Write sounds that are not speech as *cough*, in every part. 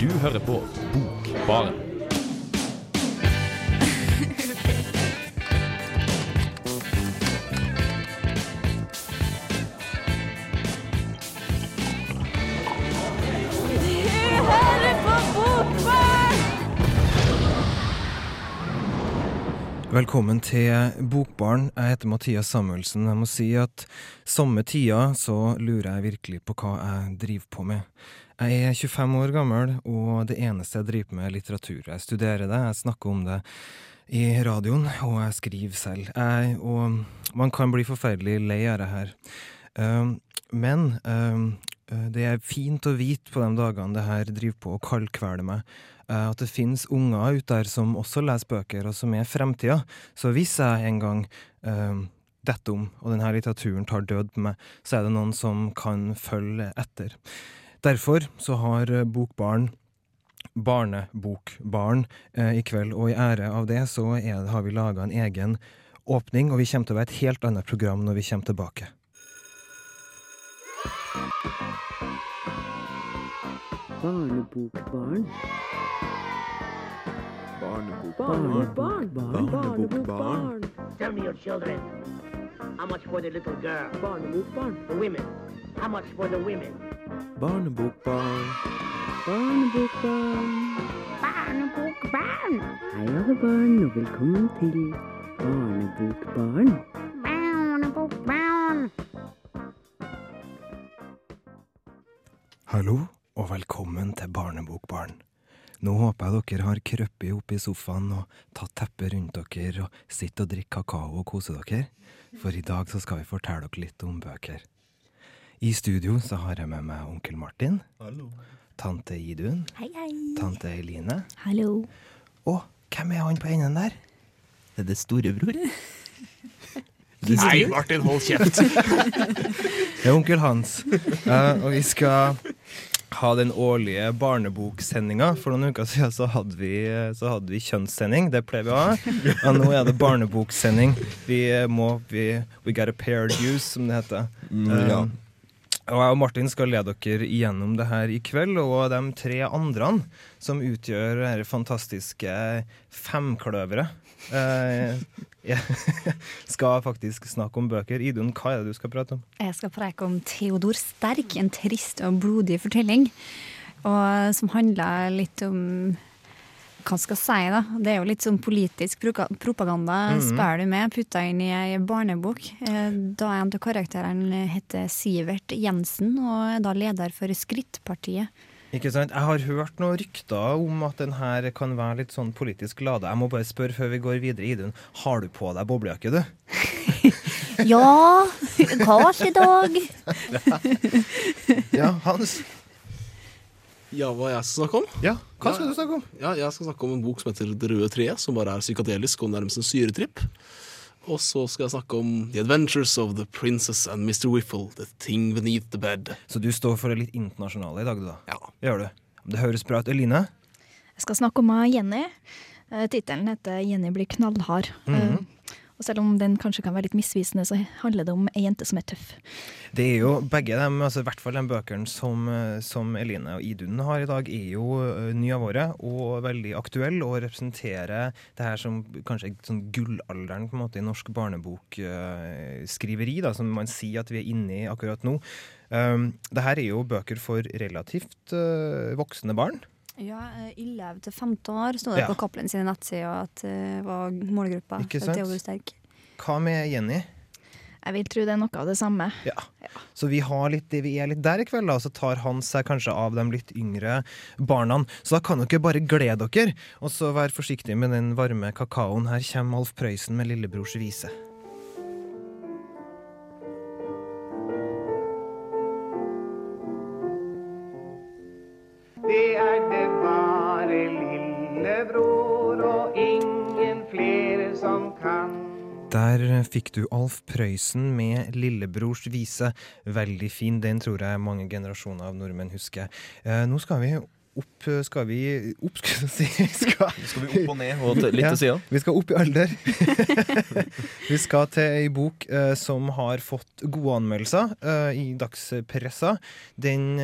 Du hører på Bokbaren. Velkommen til Bokbarn. Jeg heter Mathias Samuelsen. Jeg må si at samme tida så lurer jeg virkelig på hva jeg driver på med. Jeg er 25 år gammel, og det eneste jeg driver med er litteratur. Jeg studerer det, jeg snakker om det i radioen, og jeg skriver selv. Jeg, og man kan bli forferdelig lei av det her. Um, men um, det er fint å vite på de dagene det her driver på å kaldkvele meg, uh, at det finnes unger ute der som også leser bøker, og som er fremtida. Så hvis jeg en gang um, detter om, og denne litteraturen tar død på meg, så er det noen som kan følge etter. Derfor så har Bokbarn Barnebokbarn eh, i kveld, og i ære av det så er, har vi laga en egen åpning, og vi kommer til å være et helt annet program når vi kommer tilbake. Barnebokbarn. Barnebokbarn. Barnebokbarn. Tell me, your children, how much for the little girl? Barnebokbarn. The women, how much for the women? Barnebokbarn. Barnebokbarn. Barnebokbarn. Hei, alle barn, og velkommen til Barnebokbarn. Barnebokbarn. Hallo, og velkommen til Barnebokbarn. Nå håper jeg dere har krøpet opp i sofaen og tatt teppet rundt dere og sitter og drikker kakao og koser dere, for i dag så skal vi fortelle dere litt om bøker. I studio så har jeg med meg onkel Martin, Hallo. tante Idun, Hei, hei. tante Eline, Hallo. og hvem er han på enden der? Det er det storebror. *laughs* Nei, Martin, hold kjeft! *laughs* Det er onkel Hans. Uh, og vi skal ha den årlige barneboksendinga. For noen uker siden så hadde vi, så hadde vi kjønnssending. Det pleier vi å ha. Og nå er det barneboksending. Vi må vi, We got a pair of juice, som det heter. ja. Um, og jeg og Martin skal lede dere igjennom det her i kveld, og de tre andre som utgjør dette fantastiske femkløveret, eh, *laughs* skal faktisk snakke om bøker. Idun, hva er det du skal prate om? Jeg skal preke om Theodor Sterk, en trist og blodig fortelling. Og som handler litt om hva skal jeg si, da? Det er jo litt sånn politisk propaganda, propaganda. -hmm. Spør du med, putta inn i ei barnebok. Eh, Da en av karakterene heter Sivert Jensen, og er da leder for Skrittpartiet. Ikke sant? Jeg har hørt noen rykter om at den her kan være litt sånn politisk lada. Jeg må bare spørre før vi går videre, Idun. Har du på deg boblejakke, du? *laughs* Ja, kanskje i dag. *laughs* Ja, Hans? Ja, hva jeg skal snakke om? Ja, hva skal Ja. du snakke om? Ja, Jeg skal snakke om en bok som heter Det røde treet, som bare er psykadelisk og nærmest en syretripp. Og så skal jeg snakke om The Adventures of the Princess and Mr. Whiffle, The Thing Beneath the Bed. Så du står for det litt internasjonale i dag, du da? Ja. Gjør du? Det høres bra ut. Eline? Jeg skal snakke om Jenny. Eh, Tittelen heter 'Jenny blir knallhard'. Mm Eh, Og selv om den kanskje kan være litt misvisende, så handler det om ei jente som er tøff. Det er jo begge dem, altså i hvert fall de bøkene som, eh, som Eline og Idun har i dag, er jo eh, nye av året og veldig aktuelle og representerer det her som kanskje sånn gullalderen på en måte i norsk barnebokskriveri, da, som man sier at vi er inne i akkurat nå. Um, det her er jo bøker for relativt uh, voksne barn. Ja, eh, 11 til 15 år sto det Ja. på Cappelen sine nettsider at det var målgruppa Ikke sant? Theodor Sterk. Hva med Jenny? Jeg vil tro det er noe av det samme. Ja. Så vi, har litt, vi er litt der i kveld, da, og så tar han seg kanskje av de litt yngre barna. Så da kan dere bare glede dere, og så være forsiktige med den varme kakaoen. Her kommer Alf Prøysen med 'Lillebrors vise'. Der fikk du Alf Prøysen med 'Lillebrors vise'. Veldig fin, den tror jeg mange generasjoner av nordmenn husker. Eh, nå skal vi opp Skal vi opp, skal vi? Skal, Skal vi opp og ned og litt Ja. til sida? Vi skal opp i alder. *laughs* vi skal til ei bok eh, som har fått gode anmeldelser eh, i dagspressa. Den,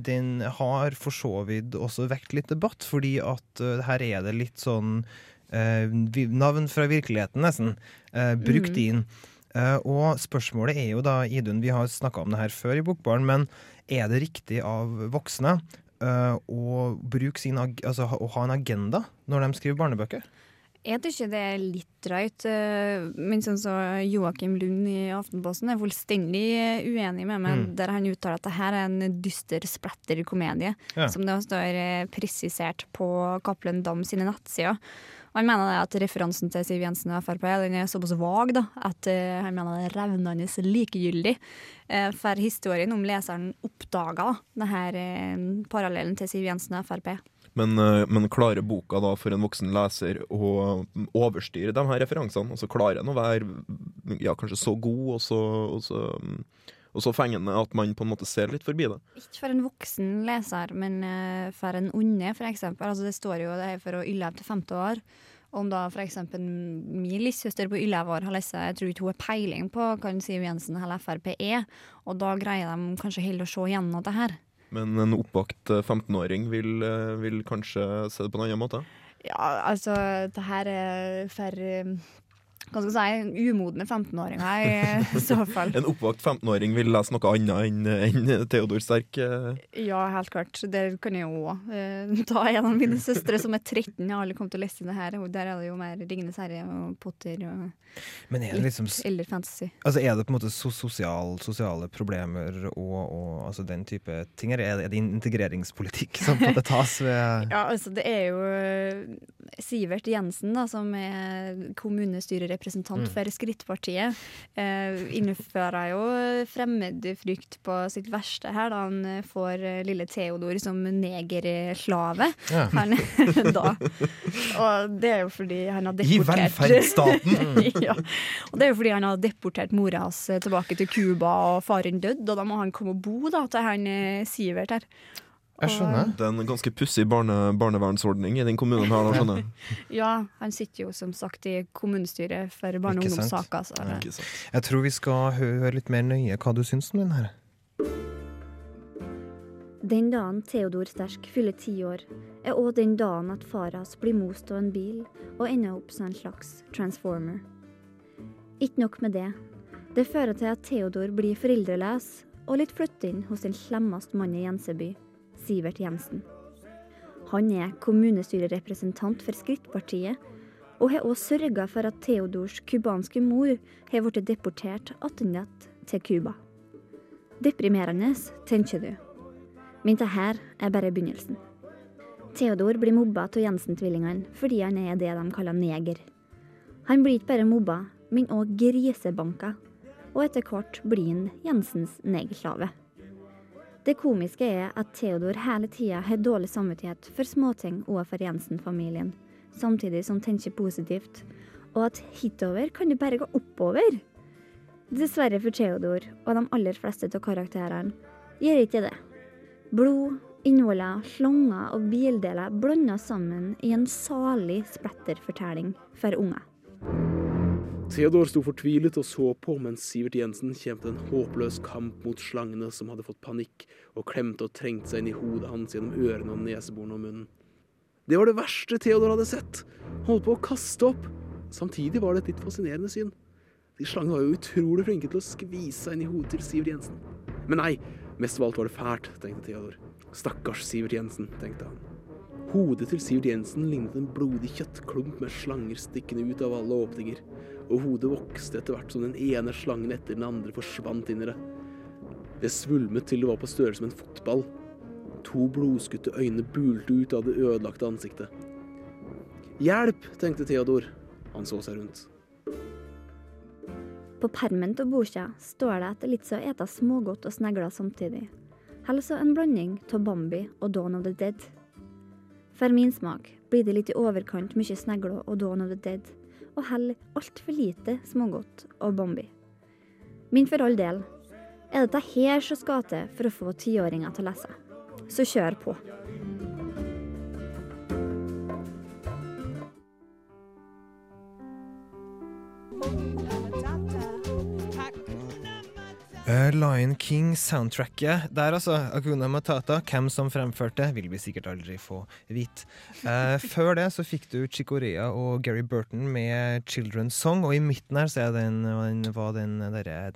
den har for så vidt også vekt litt debatt, fordi at her er det litt sånn navn fra virkeligheten, nesten, eh, brukt Mm. inn. Eh, og spørsmålet er jo da, Idun, vi har snakka om det her før i Bokbaren, men er det riktig av voksne eh, å sin altså, å ha en agenda når de skriver barnebøker? Jeg tykker det er litt drøyt, eh, men sånn så Joakim Lund i Aftenposten er fullstendig eh, uenig med meg, Mm. der han uttaler at det her er en dyster splatter-komedie, Ja. som det står eh, presisert på Cappelen Dam sine nettsider. Han mener at referansen til Siv Jensen og Frp den er såpass vag da, at eh, han mener det er revnende likegyldig. Eh, for historien om leseren oppdaga denne parallellen til Siv Jensen og Frp. Men, eh, men klarer boka da for en voksen leser å overstyre de her referansene? Altså Klarer den å være ja, kanskje så god og så, og, så, mm, og så fengende at man på en måte ser litt forbi det? Ikke for en voksen leser, men eh, for en onde, for eksempel. Altså, det står jo det er for å ylle til femte år. Om da for eksempel min lillesøster på elleve år har lest jeg tror ikke hun har peiling på hva Siv Jensen eller Frp er, og da greier de kanskje heller å se gjennom det her. Men en oppvakt eh, 15-åring vil, eh, vil kanskje se det på en annen måte? Ja, altså, det her er for eh, hva skal jeg si, umodne 15-åringer i eh, så *laughs* fall. En oppvakt 15-åring vil lese noe annet enn en Theodor Sterk. eh. Ja, helt klart. Det kan jeg jo òg. Ta en av mine søstre som er 13, jeg har aldri kommet til å lese det her. Der er det jo mer Ringenes herre og Potter og Men er det liksom eller fantasy. Altså Er det på en måte sosial, sosiale problemer og, og altså den type ting? Eller er det, er det integreringspolitikk som på en måte tas ved *laughs* Ja, altså det er jo eh, Sivert Jensen, da, som er kommunestyrerepresentant Mm. for Skrittpartiet, eh, innfører jo fremmedfrykt på sitt verste her, da han får eh, lille Theodor som negerslave. Ja. Han, *laughs* da. Og det er jo fordi han har I deportert velferdsstaten! *laughs* ja. Og det er jo fordi han har deportert mora hans eh, tilbake til Cuba, og faren døde, og da må han komme og bo da, til han eh, Sivert her. Jeg skjønner. Det er en ganske pussig barne, barnevernsordning i den kommunen her, da, skjønner jeg. *laughs* Ja, han sitter jo som sagt i kommunestyret for barne- og ungdomssaker. Så det- Jeg tror vi skal høre litt mer nøye hva du syns om den her. Den dagen Theodor Sterk fyller ti år, er òg den dagen at far hans blir most av en bil og ender opp som en slags transformer. Ikke nok med det. Det fører til at Theodor blir foreldreløs og litt flytting hos den slemmeste mannen i Jenseby, Sivert Jensen. Han er kommunestyrerepresentant for Skrittpartiet, og har også sørga for at Theodors cubanske mor har blitt deportert tilbake til Cuba. Deprimerende, tenker du. Men dette er bare begynnelsen. Theodor blir mobba av Jensen-tvillingene fordi han er det de kaller neger. Han blir ikke bare mobba, men òg grisebanka, og etter hvert blir han Jensens negerslave. Det komiske er at Theodor hele tida har dårlig samvittighet for småting overfor Jensen-familien, samtidig som tenker positivt, og at hitover kan det bare gå oppover. Dessverre for Theodor og de aller fleste av karakterene gjør ikke det. Blod, innvoller, slanger og bildeler blanda sammen i en salig spletterfortelling for unger. Theodor sto fortvilet og så på mens Sivert Jensen kjempet en håpløs kamp mot slangene som hadde fått panikk og klemte og trengte seg inn i hodet hans gjennom ørene og neseborene og munnen. Det var det verste Theodor hadde sett. Holdt på å kaste opp. Samtidig var det et litt fascinerende syn. De slangene var jo utrolig flinke til å skvise seg inn i hodet til Sivert Jensen. Men nei, mest av alt var det fælt, tenkte Theodor. Stakkars Sivert Jensen, tenkte han. Hodet til Sivert Jensen lignet en blodig kjøttklump med slanger stikkende ut av alle åpninger, og hodet vokste etter hvert som den ene slangen etter den andre forsvant inn i det. Det svulmet til det var på størrelse med en fotball. To blodskutte øyne bulte ut av det ødelagte ansiktet. Hjelp, tenkte Theodor. Han så seg rundt. På permen til Bosja står det at eter litt så å ete smågodt og snegler samtidig. Altså en blanding av Bambi og Dawn of the Dead. For min smak blir det litt i overkant mye snegler og Dawn of the Dead, og heller altfor lite smågodt og Bambi. Men for all del, er dette her som skal til for å få tiåringer til å lese. Så kjør på. Eh, Lion King-soundtracket der, altså. Akuna Matata. Hvem som fremførte, vil vi sikkert aldri få vite. Eh, *laughs* før det så fikk du Chicorea og Gary Burton med 'Children's Song', og i midten her så er den, var den derre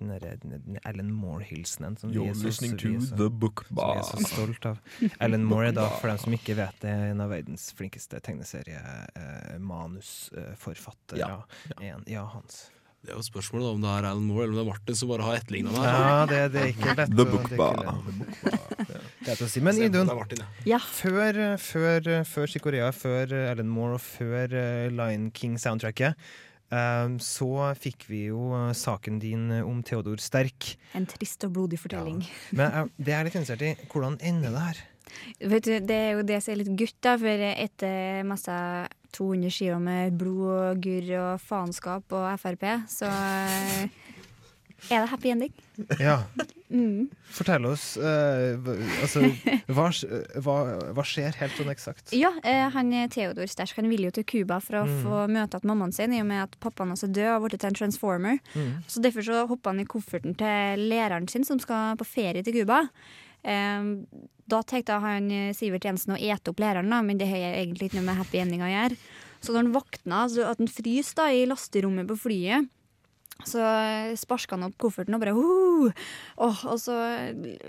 Ellen Moore-hilsenen som er You're så- listening er to så- The Book som vi er så stolt av. Ellen Moore er da, for dem som ikke vet det, en av verdens flinkeste tegneseriemanusforfattere. Ja, En, ja, hans. Det er jo spørsmålet om det er Alan Moore eller om det er Martin som bare har etterligna meg. Ja, det, det er ikke lett. The Book er Bar. si. Men Idun, ja. Ja. før, før, før Chicorea, før Alan Moore og før eh, Lion King-soundtracket, eh, så fikk vi jo eh, saken din om Theodor Sterk. En trist og blodig fortelling. Men eh, det er litt interessert i. Hvordan ender det her? Vet du, Det er jo det som er litt gutt, da, for etter masse 200 sider med blod og gurr og faenskap og Frp, så eh, er det happy ending. Ja, Mm. fortell oss. eh, altså, hva, hva, hva skjer helt sånn eksakt? Ja, eh, han Theodor Stersk han vil jo til Cuba for å Mm. få møte at mammaen sin, i og med at pappaen hans er død og har blitt til en transformer. Mm. Så Derfor så hopper han i kofferten til læreren sin, som skal på ferie til Cuba. Da tenkte han eh, Sivert Jensen å ete opp læreren, men det har egentlig ikke noe med happy ending å gjøre. Så når han våkna, så at han fryser da i lasterommet på flyet, så sparka han opp kofferten og bare oh! oh Og så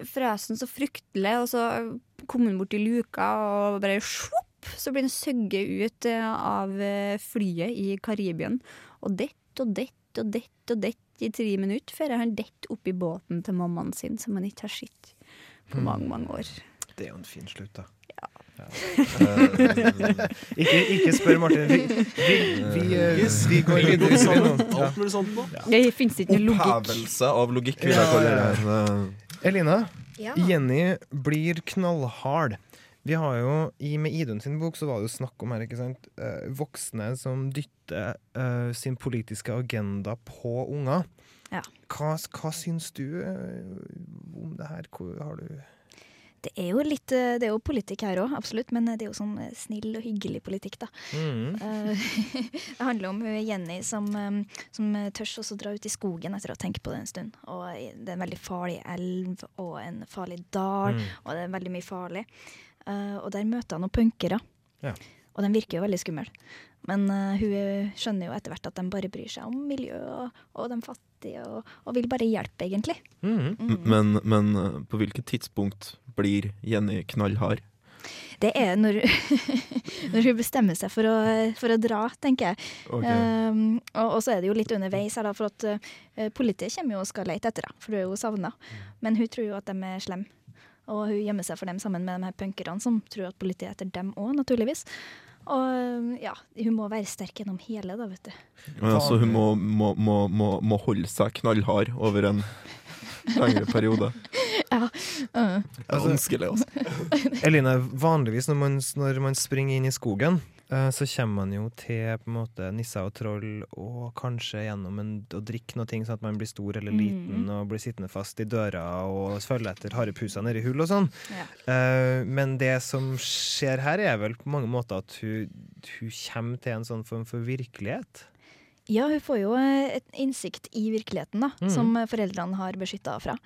frøs han så fryktelig, og så kom han bort i luka og bare svopp, så blir han søgget ut eh, av eh, flyet i Karibien. Og dett og dett og dett og dett i tre minutter før han detter opp i båten til mammaen sin, som han ikke har sett på Mm. mange, mange år. Det er jo en fin slutt, da. Ja. Eh, ikke, ikke spør Martin. Vi, vi, vi, eh, Yes. vi går videre. Alt mulig sånt nå. Det fins ikke noe logikk. Opphevelse av logikk, vil jeg kalle det. Elina, Ja. Jenny blir knallhard. Vi har jo, i Med Idun sin bok så var det jo snakk om her, ikke sant? Eh, voksne som dytter uh, sin politiske agenda på unger. Ja. Hva, hva syns du eh, om det her? Hvor har du Det er jo litt eh, Det er jo politikk her òg, absolutt, men det er jo sånn eh, snill og hyggelig politikk, da. Mm. Eh, *laughs* det handler om Jenny som, eh, som tør å dra ut i skogen etter å ha tenkt på det en stund. Og det er en veldig farlig elv og en farlig dal, Mm. og det er veldig mye farlig. Eh, og der møter han noen punkere. Ja. Og den virker jo veldig skummel. Men uh, hun skjønner jo etter hvert at de bare bryr seg om miljø og, og de fattige, og, og vil bare hjelpe, egentlig. Mm. Mm. Men, men eh, på hvilket tidspunkt blir Jenny knallhard? Det er når, *laughs* når hun bestemmer seg for å, for å dra, tenker jeg. Okay. Um, og, og så er det jo litt underveis her, da, for at uh, politiet kommer jo og skal lete etter henne, for hun er jo savna. Men hun tror jo at de er slemme. Og hun gjemmer seg for dem sammen med de her punkerne, som tror at politiet er etter dem òg, naturligvis. Og um, ja, hun må være sterk gjennom hele, da, vet du. Ja, så hun må, må, må, må, må holde seg knallhard over en lengre periode. *laughs* Ja. Uh. Det er vanskelig, altså. Eline, vanligvis når man, når man springer inn i skogen, så kommer man jo til på en måte nisser og troll og kanskje gjennom en, å drikke noe sånn at man blir stor eller liten og blir sittende fast i døra og følge etter harepusa nedi hull og sånn. Ja. Uh, men det som skjer her, er vel på mange måter at hun, hun kommer til en sånn form for virkelighet. Ja, hun får jo eh, et innsikt i virkeligheten, da, mm. som eh, foreldrene har beskytta fra.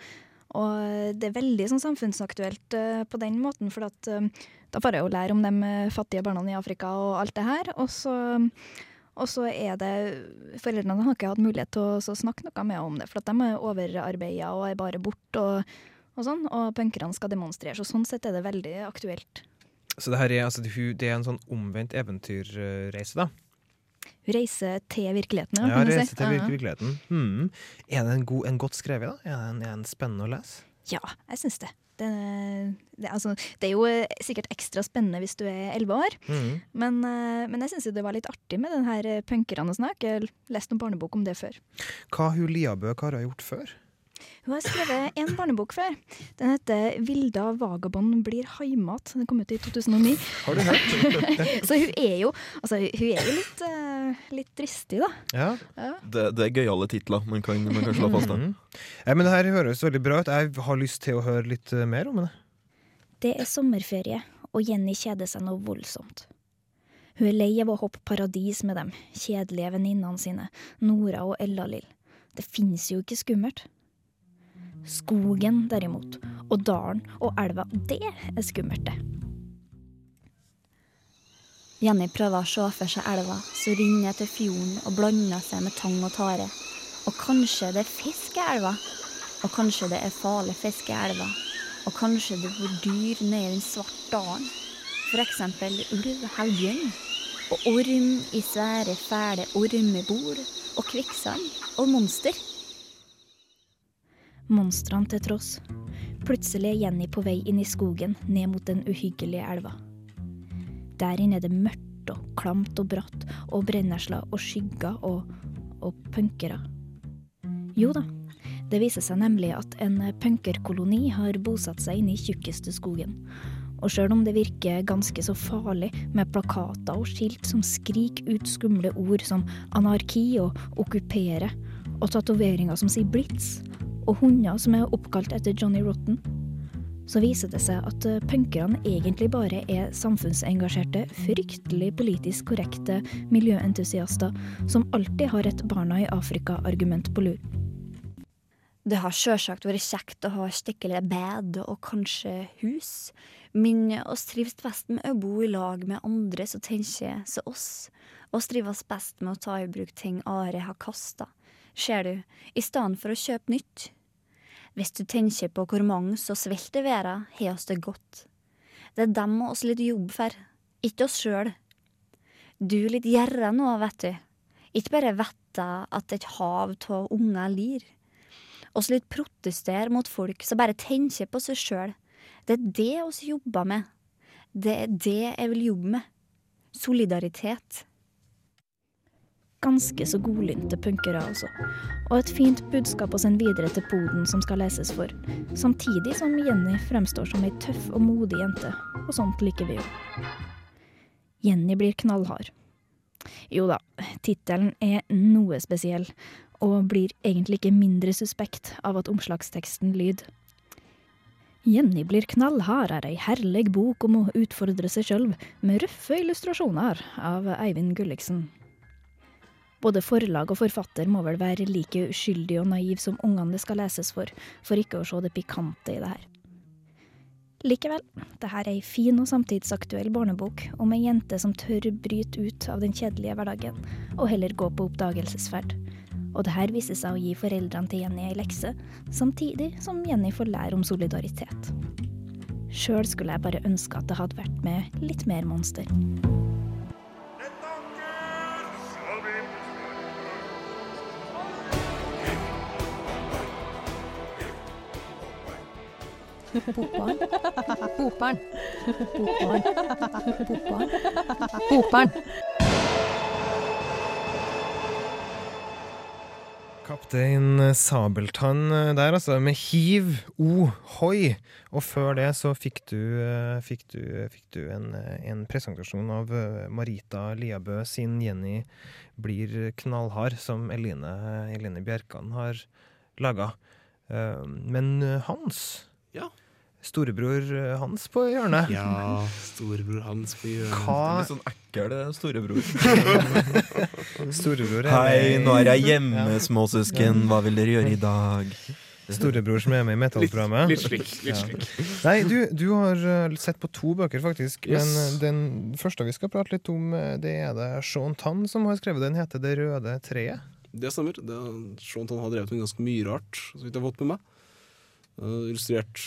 Og eh, det er veldig sånn samfunnsaktuelt uh, på den måten, for at, eh, da får jeg jo lære om de eh, fattige barna i Afrika og alt det her. Og så, og så er det Foreldrene har ikke hatt mulighet til å så snakke noe med om det, for at de er overarbeida og er bare borte og, og sånn. Og punkerne skal demonstrere, så sånn sett er det veldig aktuelt. Så det her er, altså, det er en sånn omvendt eventyrreise, da. Reise til virkeligheten, Ja, si. reise til Ja. virke- virkeligheten. Hmm. Er den god, en godt skrevet, da? Er den, er den spennende å lese? Ja, jeg syns det. Det, det, altså, det er jo eh, sikkert ekstra spennende hvis du er elleve år, mm. men, eh, men jeg syns det var litt artig med den her eh, punkerne og sånn. Jeg har lest noen barnebok om det før. Hva hun Liabø har gjort før? Hun har skrevet en barnebok før. Den heter 'Vilda vagabond blir haimat'. Den kom ut i 2009. Har du hørt? *laughs* Så hun er jo, altså, hun er jo litt, uh, litt dristig, da. Ja. Ja. Det, det er gøyale titler man kan, man kan slå fast. Mhm. Ja, men det her høres veldig bra ut. Jeg har lyst til å høre litt eh, mer om det. Det er sommerferie, og Jenny kjeder seg noe voldsomt. Hun er lei av å hoppe paradis med dem, kjedelige venninnene sine, Nora og Ella-Lill. Det finnes jo ikke skummelt. Skogen, derimot, og dalen og elva, det er skummelt, det. Jenny prøver å se for seg elva som renner til fjorden og blander seg med tang og tare. Og kanskje det er fisk i elva. Og kanskje det er farlig fisk i elva. Og kanskje det bor dyr nede i den svarte dalen. Eksempel ulv, halvbjørn. Og orm i svære, fæle ormebol. Og kvikksand. Og monster. Monstrene til tross. Plutselig er Jenny på vei inn i skogen, ned mot den uhyggelige elva. Der inne er det mørkt og klamt og bratt, og brennesler og skygger og, og punkere. Jo da, det viser seg nemlig at en punkerkoloni har bosatt seg inne i tjukkeste skogen. Og sjøl om det virker ganske så farlig med plakater og skilt som skriker ut skumle ord som anarki og okkupere, og tatoveringer som sier blitz, og hunder som er oppkalt etter Johnny Rotten, så viser det seg at eh, punkerne egentlig bare er samfunnsengasjerte, fryktelig politisk korrekte miljøentusiaster som alltid har et Barna i Afrika-argument på lur. Det har sjølsagt vært kjekt å ha skikkelig bed og kanskje hus, men oss trives best med å bo i lag med andre som tenker som oss. Oss trives best med å ta i bruk ting Are har kasta, ser du, i stedet for å kjøpe nytt. Hvis du tenker på hvor mange som svelter i verden, har oss det godt. Det er dem og oss litt jobb for, ikke oss sjøl. Du er litt gjerra nå, vet du. Ikke bare vette at et hav av unger lir. Oss litt protestere mot folk som bare tenker på seg sjøl. Det er det oss jobber med. Det er det jeg vil jobbe med. Solidaritet. Ganske så godlynte punkere, altså. Og et fint budskap å sende videre til poden som skal leses for. Samtidig som Jenny fremstår som ei tøff og modig jente, og sånt liker vi jo. Jenny blir knallhard. Jo da, tittelen er noe spesiell, og blir egentlig ikke mindre suspekt av at omslagsteksten lyder Jenny blir knallhard er ei herlig bok om å utfordre seg sjøl, med røffe illustrasjoner av Eivind Gulliksen. Både forlag og forfatter må vel være like uskyldig og naiv som ungene det skal leses for, for ikke å se det pikante i det her. Likevel, det her er ei fin og samtidsaktuell barnebok om ei jente som tør bryte ut av den kjedelige hverdagen, og heller gå på oppdagelsesferd. Og det her viser seg å gi foreldrene til Jenny ei lekse, samtidig som Jenny får lære om solidaritet. Sjøl skulle jeg bare ønske at det hadde vært med litt mer monster. Bokbarn. Bokbarn. Bokbarn. Bokbarn. Bokbarn. Kaptein Sabeltann der, altså, med hiv, ohoi. hoi. Og før det så fikk du, eh, fikk du, fikk du en, en, presentasjon av eh, Marita Liabø sin 'Jenny blir knallhard', som Eline, Eline Bjerkan har laga. Eh, men Hans ja. Storebror Hans på hjørnet. Ja, storebror Hans på hjørnet. Hva? Litt sånn ekkel storebror. *laughs* storebror Hei, nå er jeg hjemme, småsøsken. Hva vil dere gjøre i dag? Storebror som er med i Metallprogrammet. Litt, litt slik. Litt slik. Ja. Nei, du, du, har uh, sett på to bøker, faktisk. Yes. Men den første vi skal prate litt om, det er det Sean Tann som har skrevet. Den heter Det røde treet. Det stemmer. Det Sean Tann har drevet med ganske mye rart, så vidt jeg har fått med meg. Uh, illustrert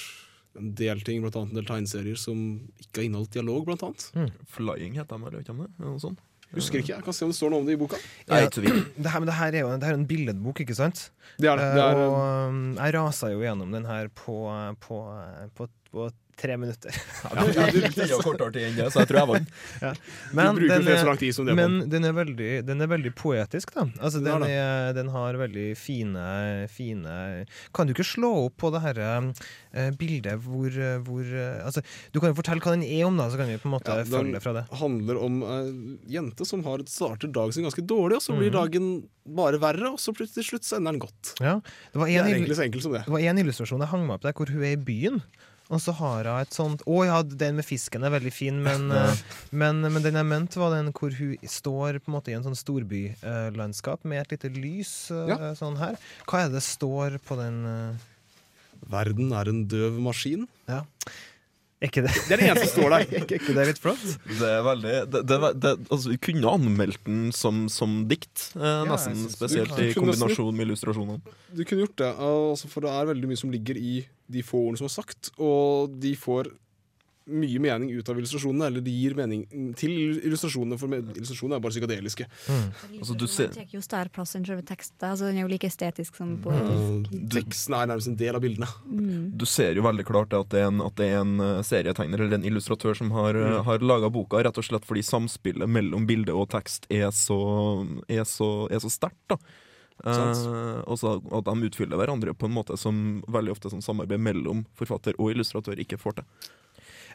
en del ting, blant annet en del tegneserier som ikke har inneholdt dialog, blant annet. Mm. Flying heter de, eller det? Noe sånt. Husker ikke, jeg kan se om det står noe om det i boka. Ja, *clears throat* det, her, det, her er jo det her er en billedbok, ikke sant? Det er det. det er, og um, jeg rasa jo gjennom den her på, på, på, på tre minutter. Ja, du, du, du, du kortere tid enn det, så jeg tror jeg vant. Ja. Men, du bruker den er, så lang tid som det men den er, veldig, den er veldig poetisk, da. Altså, den, er, den, har veldig fine, fine Kan du ikke slå opp på det herre uh, bildet hvor, hvor uh, altså, Du kan jo fortelle hva den er om, da, så kan vi på en måte Ja, følge fra det. handler om ei jente som har starter dagen sin ganske dårlig, og så blir mm. dagen bare verre, og så til slutt så ender den godt. Ja, det var en, det. det var en illustrasjon jeg hang meg opp der, hvor hun er i byen. Og så har hun et sånt Å ja, den med fisken er veldig fin, men, eh, men, men den jeg mente, var den hvor hun står på en måte i en sånn storbylandskap med et lite lys eh, Ja. sånn her. Hva er det står på den eh, Verden er en døv maskin. Ja. Er ikke det Det er det eneste som står der. *laughs* ikke, ikke det litt flott? Det er veldig det, det, det, altså, Vi kunne anmeldt den som, som dikt, eh, ja, nesten. Spesielt i kombinasjon med illustrasjonene. Du kunne gjort det, altså, for det er veldig mye som ligger i de få ordene som er sagt, og de får mye mening ut av illustrasjonene, eller de gir mening til illustrasjonene, for illustrasjonene er bare psykadeliske. Altså, du Den ser tar jo større plass enn selve teksten. Altså, den er jo like estetisk som poetisk. Mm. teksten er nærmest en del av bildene. Mm. Du ser jo veldig klart at det er en, at det er en eh, serietegner eller en illustratør som har, uh, Mm. har laga boka, rett og slett fordi samspillet mellom bilde og tekst er så, er så, er så sterkt. da. Eh, og så at de utfyller hverandre på en måte som veldig ofte som samarbeid mellom forfatter og illustratør ikke får til.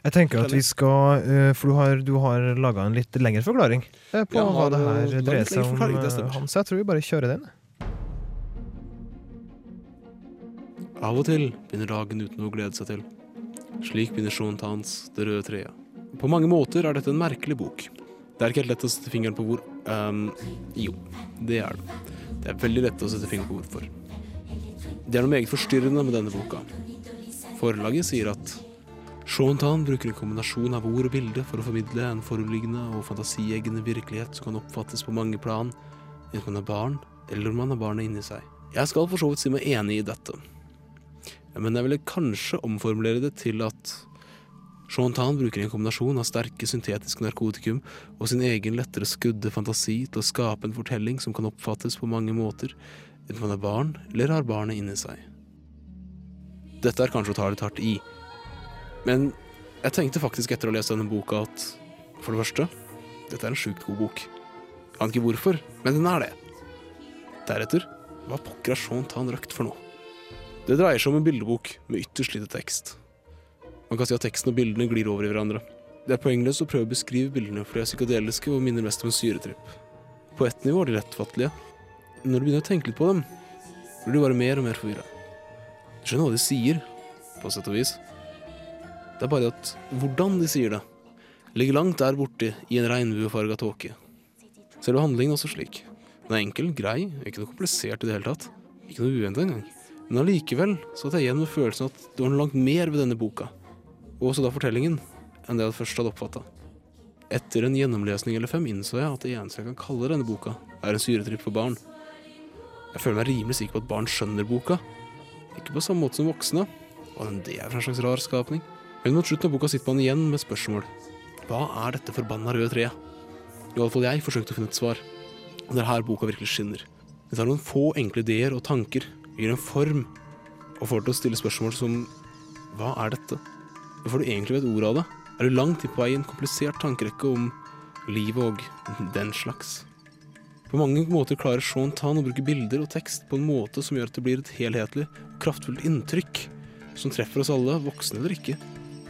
Jeg tenker at vi skal eh, For du har, du har laga en litt lengre forklaring eh, på Jeg hva det her dreier seg om. det eh. Hans, jeg tror vi bare kjører den. Av og til begynner dagen uten noe å glede seg til. Slik begynner Sean Tans Det røde treet. På mange måter er dette en merkelig bok. Det er ikke helt lett å sette fingeren på hvor um, Jo, det er det. Det er veldig lett å sette fingeren på hvorfor. Det er noe meget forstyrrende med denne boka. Forlaget sier at Sean Tan bruker en kombinasjon av ord og bilde for å formidle en foruliggende og fantasieggende virkelighet som kan oppfattes på mange plan, enten man er barn eller man har barnet inni seg. Jeg skal for så vidt si meg enig i dette. Men jeg ville kanskje omformulere det til at Sean Tan bruker en kombinasjon av sterke syntetiske narkotikum og sin egen lettere skudde fantasi til å skape en fortelling som kan oppfattes på mange måter, enten man er barn eller har barnet inni seg. Dette er kanskje å ta litt hardt i, men jeg tenkte faktisk etter å lese denne boka at for det første, dette er en sjukt god bok. Jeg aner ikke hvorfor, men den er det. Deretter, hva pokker er sånt han røkt for noe? Det dreier seg om en bildebok med ytterst lite tekst. Man kan si at teksten og bildene glir over i hverandre. Det er poengløst å prøve å beskrive bildene, for de er psykadeliske og minner mest om en syretripp. På ett nivå er de lettfattelige. Når du begynner å tenke litt på dem, blir du bare mer og mer forvirra. Du skjønner hva de sier, på sett og vis. Det er bare at hvordan de sier det, ligger langt der borte i en regnbuefarga tåke. Selve handlingen er også slik. Den er enkel, grei, ikke noe komplisert i det hele tatt. Ikke noe uventet engang. Men allikevel satt jeg igjen med følelsen at det var noe langt mer ved denne boka, og også da fortellingen, enn det jeg først hadde oppfatta. Etter en gjennomlesning eller fem innså jeg at det eneste jeg kan kalle denne boka, er en syretripp for barn. Jeg føler meg rimelig sikker på at barn skjønner boka. Ikke på samme måte som voksne, enn det er for en slags rar skapning. Men mot slutten av boka sitter man igjen med spørsmål. Hva er dette forbanna røde treet? Iallfall jeg forsøkte å finne et svar. Og det er her boka virkelig skinner. Det tar noen få enkle ideer og tanker, gir en form, og får til å stille spørsmål som Hva er dette? Hvorfor du egentlig vet ordet av det? Er du langt på vei i en komplisert tankerekke om livet og den slags? På mange måter klarer Sean Tan å bruke bilder og tekst på en måte som gjør at det blir et helhetlig og kraftfullt inntrykk, som treffer oss alle, voksne eller ikke.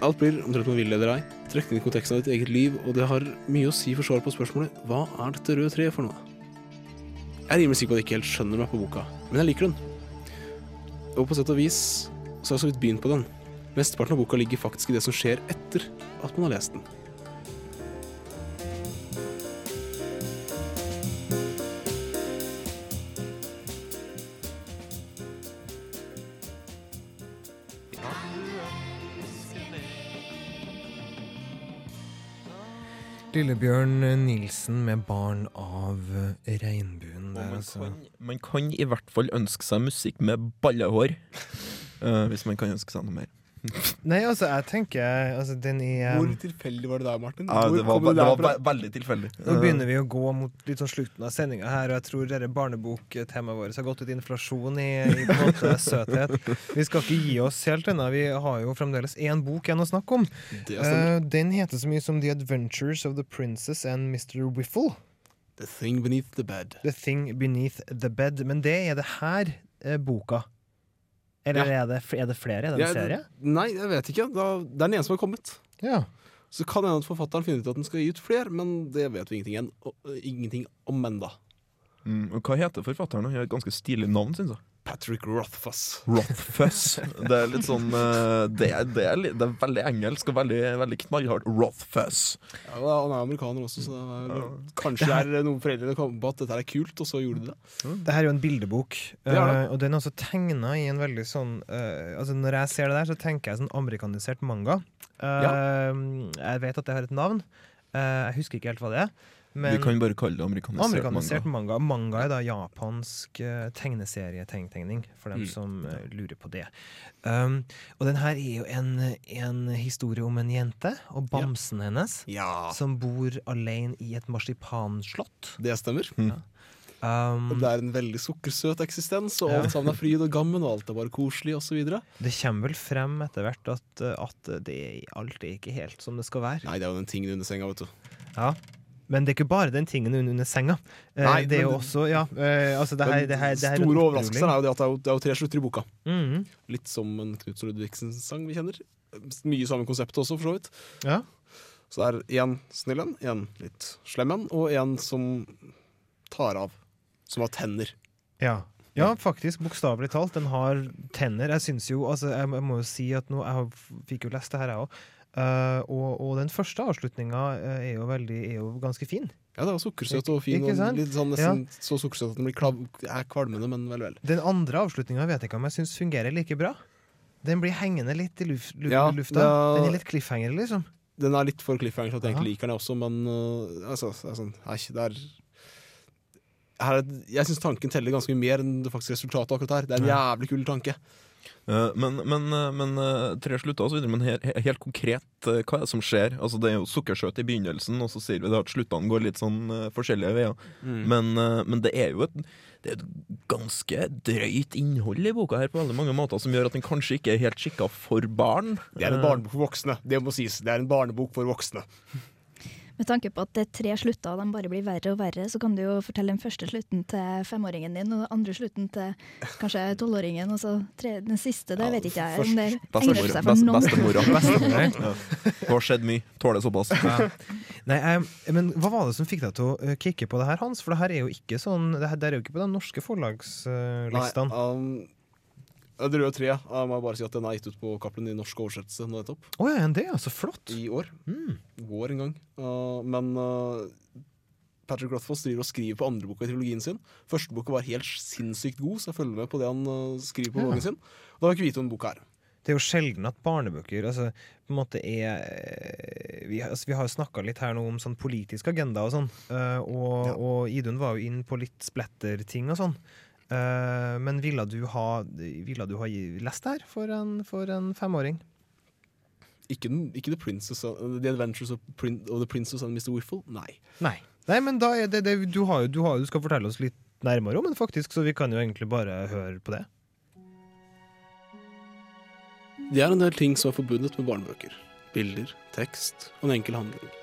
Alt blir, omtrent man vil eller ei, trukket inn i konteksten av ditt eget liv, og det har mye å si for svaret på spørsmålet Hva er dette røde treet for noe? Jeg er rimelig sikker på at jeg ikke helt skjønner meg på boka, men jeg liker den. Og på sett og vis så har jeg så vidt begynt på den. Mesteparten av boka ligger faktisk i det som skjer etter at man har lest den. Lillebjørn Nilsen med 'Barn av regnbuen' der, man, altså. kan, man kan i hvert fall ønske seg musikk med ballehår. uh, *laughs* hvis man kan ønske seg noe mer. Nei, altså, jeg tenker altså, den er Hvor tilfeldig var det der, Martin? Ja, det var, det var veldig tilfeldig. Nå begynner vi å gå mot litt sånn slutten av sendinga her, og jeg tror dette barneboktemaet vårt har gått ut inflasjon i, i på måte søthet. Vi skal ikke gi oss helt ennå. Vi har jo fremdeles én bok igjen å snakke om. Uh. Eh, den heter så mye som The Adventures of the Princess and Mr. Whiffle. The Thing Beneath the Bed. The Thing Beneath the Bed. Men det er det her eh, boka. Eller Ja. er, det, er det flere? i den en Ja, serien? Nei, jeg vet ikke. Da, det er den ene som har kommet. Ja. Så kan hende at forfatteren finner ut at den skal gi ut flere, men det vet vi ingenting, igjen, og, ingenting om ennå. Mm, og hva heter forfatteren? Han har et ganske stilig navn, syns jeg. Patrick Rothfuss. Rothfuss. Det er litt sånn eh, Det er, det er, det er veldig engelsk og veldig, veldig knallhardt. Rothfuss. Ja, Han er amerikaner også, så det er, kanskje det er noen foreldre som kom på at dette er kult, og så gjorde de det. Det her er jo en bildebok, Det er det. eh, og den er også tegna i en veldig sånn eh, Altså Når jeg ser det der, så tenker jeg sånn amerikanisert manga. Ja. Jeg vet at det har et navn. Eh, jeg husker ikke helt hva det er. Men Vi kan bare kalle det amerikanisert, amerikanisert manga. manga. Manga er da japansk uh, tegneserietegning, for dem Mm. som uh, lurer på det. Um, og den her er jo en, en historie om en jente og bamsen hennes, som bor alene i et marsipanslott. Det stemmer. Um, det er en veldig sukkersøt eksistens, og alt sammen er fryd og gammen, og alt er bare koselig, osv. Det kommer vel frem etter hvert at, eh, at det, alt er ikke helt som det skal være. Nei, det er jo den tingen under senga, vet du. Ja. Men det er ikke bare den tingen under, under senga. Eh, Nei, det er jo også Ja, eh, altså det her, det her, det her er store overraskelsen er jo det at det er jo, det er jo tre slutter i boka. Mhm. Litt som en Knut Ludvigsen-sang vi kjenner. Mye samme konsept også, for så vidt. Ja. Så det er én snill en, én litt slem en, og en som tar av. Som har tenner. Ja. ja, faktisk. Bokstavelig talt. Den har tenner. Jeg syns jo altså, jeg må jo si at nå Jeg fikk jo lest det her, jeg òg. Og, og den første avslutninga er jo Er jo ganske fin. Ja, det var sukkersøt og fin. Og litt sånn nesten så sukkersøt at den blir klav, er kvalmende, men vel, vel. Den andre avslutninga vet jeg ikke om jeg syns fungerer like bra. Den blir hengende litt i luf, lu, Ja, lufta. Ja. Den er litt cliffhanger, liksom. Den er litt for cliffhanger, så jeg Ja. egentlig liker den også, men uh, altså, er sånn, nei, det er her, er- Jeg syns tanken teller ganske mye mer enn det faktisk resultatet akkurat her. Det er en jævlig kul tanke. Eh, men, men, eh, men eh, tre slutter og så videre, men helt, helt konkret, hva er det som skjer? Altså, det er jo sukkersøt i begynnelsen, og så sier vi det at sluttene går litt sånn forskjellige veier. Mm. Men, men det er jo et, det er et ganske drøyt innhold i boka her på veldig mange måter, som gjør at den kanskje ikke er helt skikka for barn. Det er en barnebok for voksne. Det må sies. Det er en barnebok for voksne. Med tanke på at det er tre slutter og de bare blir verre og verre, så kan du jo fortelle den første slutten til femåringen din, og den andre slutten til kanskje tolvåringen, og så tre, den siste, det vet ikke jeg om det egner seg for Best- noen. Bestemora. Bestemora. *laughs* Det har skjedd mye. Tåler såpass. Ja. Nei, men hva var det som fikk deg til å eh, kicke på det her, Hans? For det her er jo ikke sånn Det, her, det er jo ikke på de norske forlagslistene. Nei, um, det røde treet. Jeg må bare si at den er gitt ut på Cappelen i norsk oversettelse nå nettopp. Oh, ja, det er så flott. I år. Vår en gang. Uh, men uh, Patrick Rothfuss driver og skriver på andre boka i trilogien sin. Første boka var helt sinnssykt god, så jeg følger med på det han uh, skriver på Ja. sin. Og da har jeg ikke vite om boka her. Det er jo sjelden at barnebøker altså, på en måte er Vi, har- altså, vi har jo snakka litt her nå om sånn politisk agenda og sånn, og, og Idun var jo inn på litt splatterting og sånn. Eh, men ville du ha, ville du ha lest det her for en, for en femåring? Ikke, den, ikke The Princess uh, The Adventures of, Prin of the Princess and Mr. Wiffle? Nei. Nei. Nei, men da det, det du, har du, har, du skal fortelle oss litt nærmere om den, faktisk, så vi kan jo egentlig bare høre på det. Det er en del ting som er forbundet med barnebøker. Bilder, tekst og en enkel handling.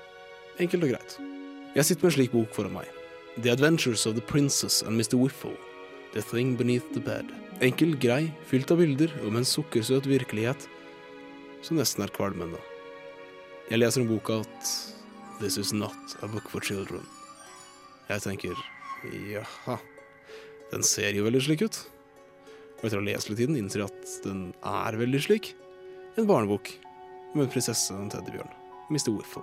Enkelt og greit. Jeg sitter med en slik bok foran meg. The Adventures of the Princess and Mr. Whiffle. The Thing Beneath the Bed. Enkel, grei, fylt av bilder om en sukkersøt virkelighet som nesten er kvalmende. Jeg leser om boka at This is not a book for children. Jeg tenker jaha, den ser jo veldig slik ut. Og etter å ha lest litt i den, innser jeg at den er veldig slik. En barnebok om en prinsesse og en teddybjørn. Mr. Whiffle.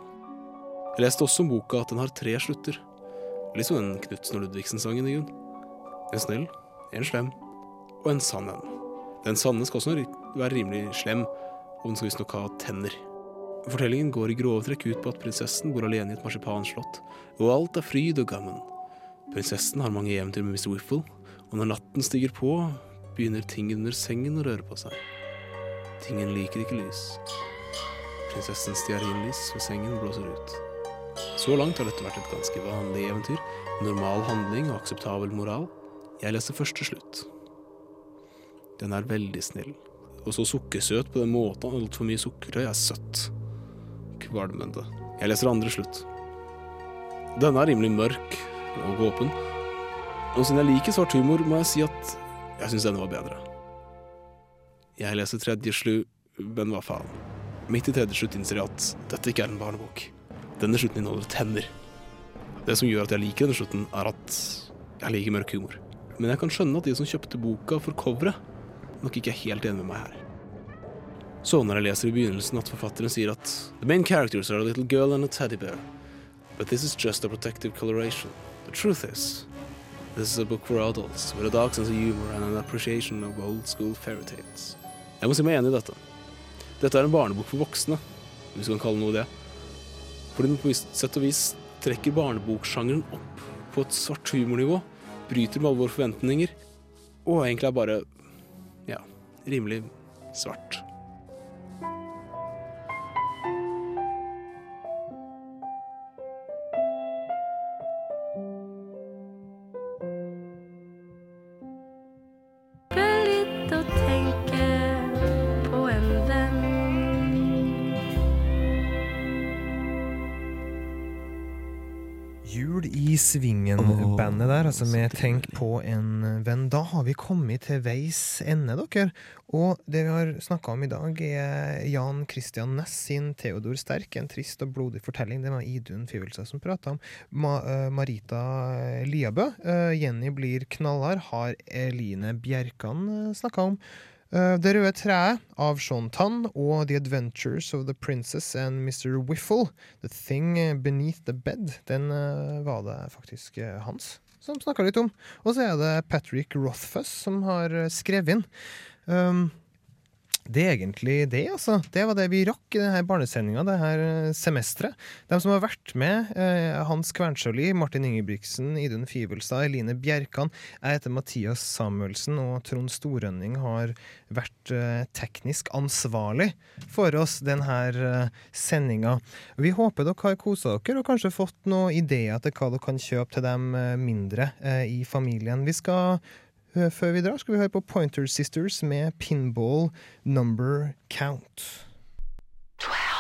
Jeg leste også om boka at den har tre slutter. Litt som den Knutsen og Ludvigsen-sangen i grunnen. En snill, en slem og en sann en. Den sanne skal også være rimelig slem, og den skal visstnok ha tenner. Fortellingen går i grove trekk ut på at prinsessen bor alene i et marsipanslott, og alt er fryd og gammen. Prinsessen har mange eventyr med Mr. Whiffle, og når natten stiger på, begynner tingen under sengen å røre på seg. Tingen liker ikke lys. Prinsessens stearinlys ved sengen blåser ut. Så langt har dette vært et ganske vanlig eventyr, normal handling og akseptabel moral. Jeg leser først til slutt. Den er veldig snill, og så sukkersøt på den måten altfor mye sukkertøy er søtt. Kvalmende. Jeg leser andre slutt. Denne er rimelig mørk og åpen, og siden jeg liker svart humor, må jeg si at jeg syns denne var bedre. Jeg leser tredje slu, men hva faen. Midt i tredje slutt innser jeg at dette ikke er en barnebok. Denne slutten inneholder tenner. Det som gjør at jeg liker denne slutten, er at Jeg liker mørk humor. Men jeg kan skjønne at de som kjøpte boka for coveret, nok ikke er helt enig med meg her. Så når jeg leser i begynnelsen at forfatteren sier at The main characters are a little girl and a teddy bear. But this is just a protective coloration. The truth is, this is a book for adults with a dark sense of humor and an appreciation of old school fairy tales. Jeg må si meg enig i dette. Dette er en barnebok for voksne, hvis du kan kalle noe det. Fordi den på visst sett og vis trekker barneboksjangeren opp på et svart humornivå, bryter med alle våre forventninger, og egentlig er bare ja, rimelig svart. Altså med Tenk på en venn. Da har vi kommet til veis ende, dere. Og det vi har snakka om i dag, er Jan Christian Næss sin Theodor Sterk, en trist og blodig fortelling. Det var Idun Fivelsa som prata om. Ma eh, Marita Liabø, eh, Jenny blir knallhard, har Eline Bjerkan snakka om. Det røde treet av Sean Tan og The Adventures of the Princess and Mr. Wiffle, The Thing Beneath the Bed, den var det faktisk Hans som snakka litt om. Og så er det Patrick Rothfuss som har uh, skrevet inn. Um, det er egentlig det, altså. Det var det vi rakk i denne barnesendinga det her semesteret. De som har vært med, eh, Hans Kvernsjøli, Martin Ingebrigtsen, Idun Fivelstad, Eline Bjerkan. Jeg heter Mathias Samuelsen, og Trond Storønning har vært eh, teknisk ansvarlig for oss denne eh, sendinga. Vi håper dere har kosa dere, og kanskje fått noen ideer til hva dere kan kjøpe til dem eh, mindre eh, i familien. Vi skal Eh, Før vi drar, skal vi høre på Pointer Sisters med Pinball Number Count. Twelve.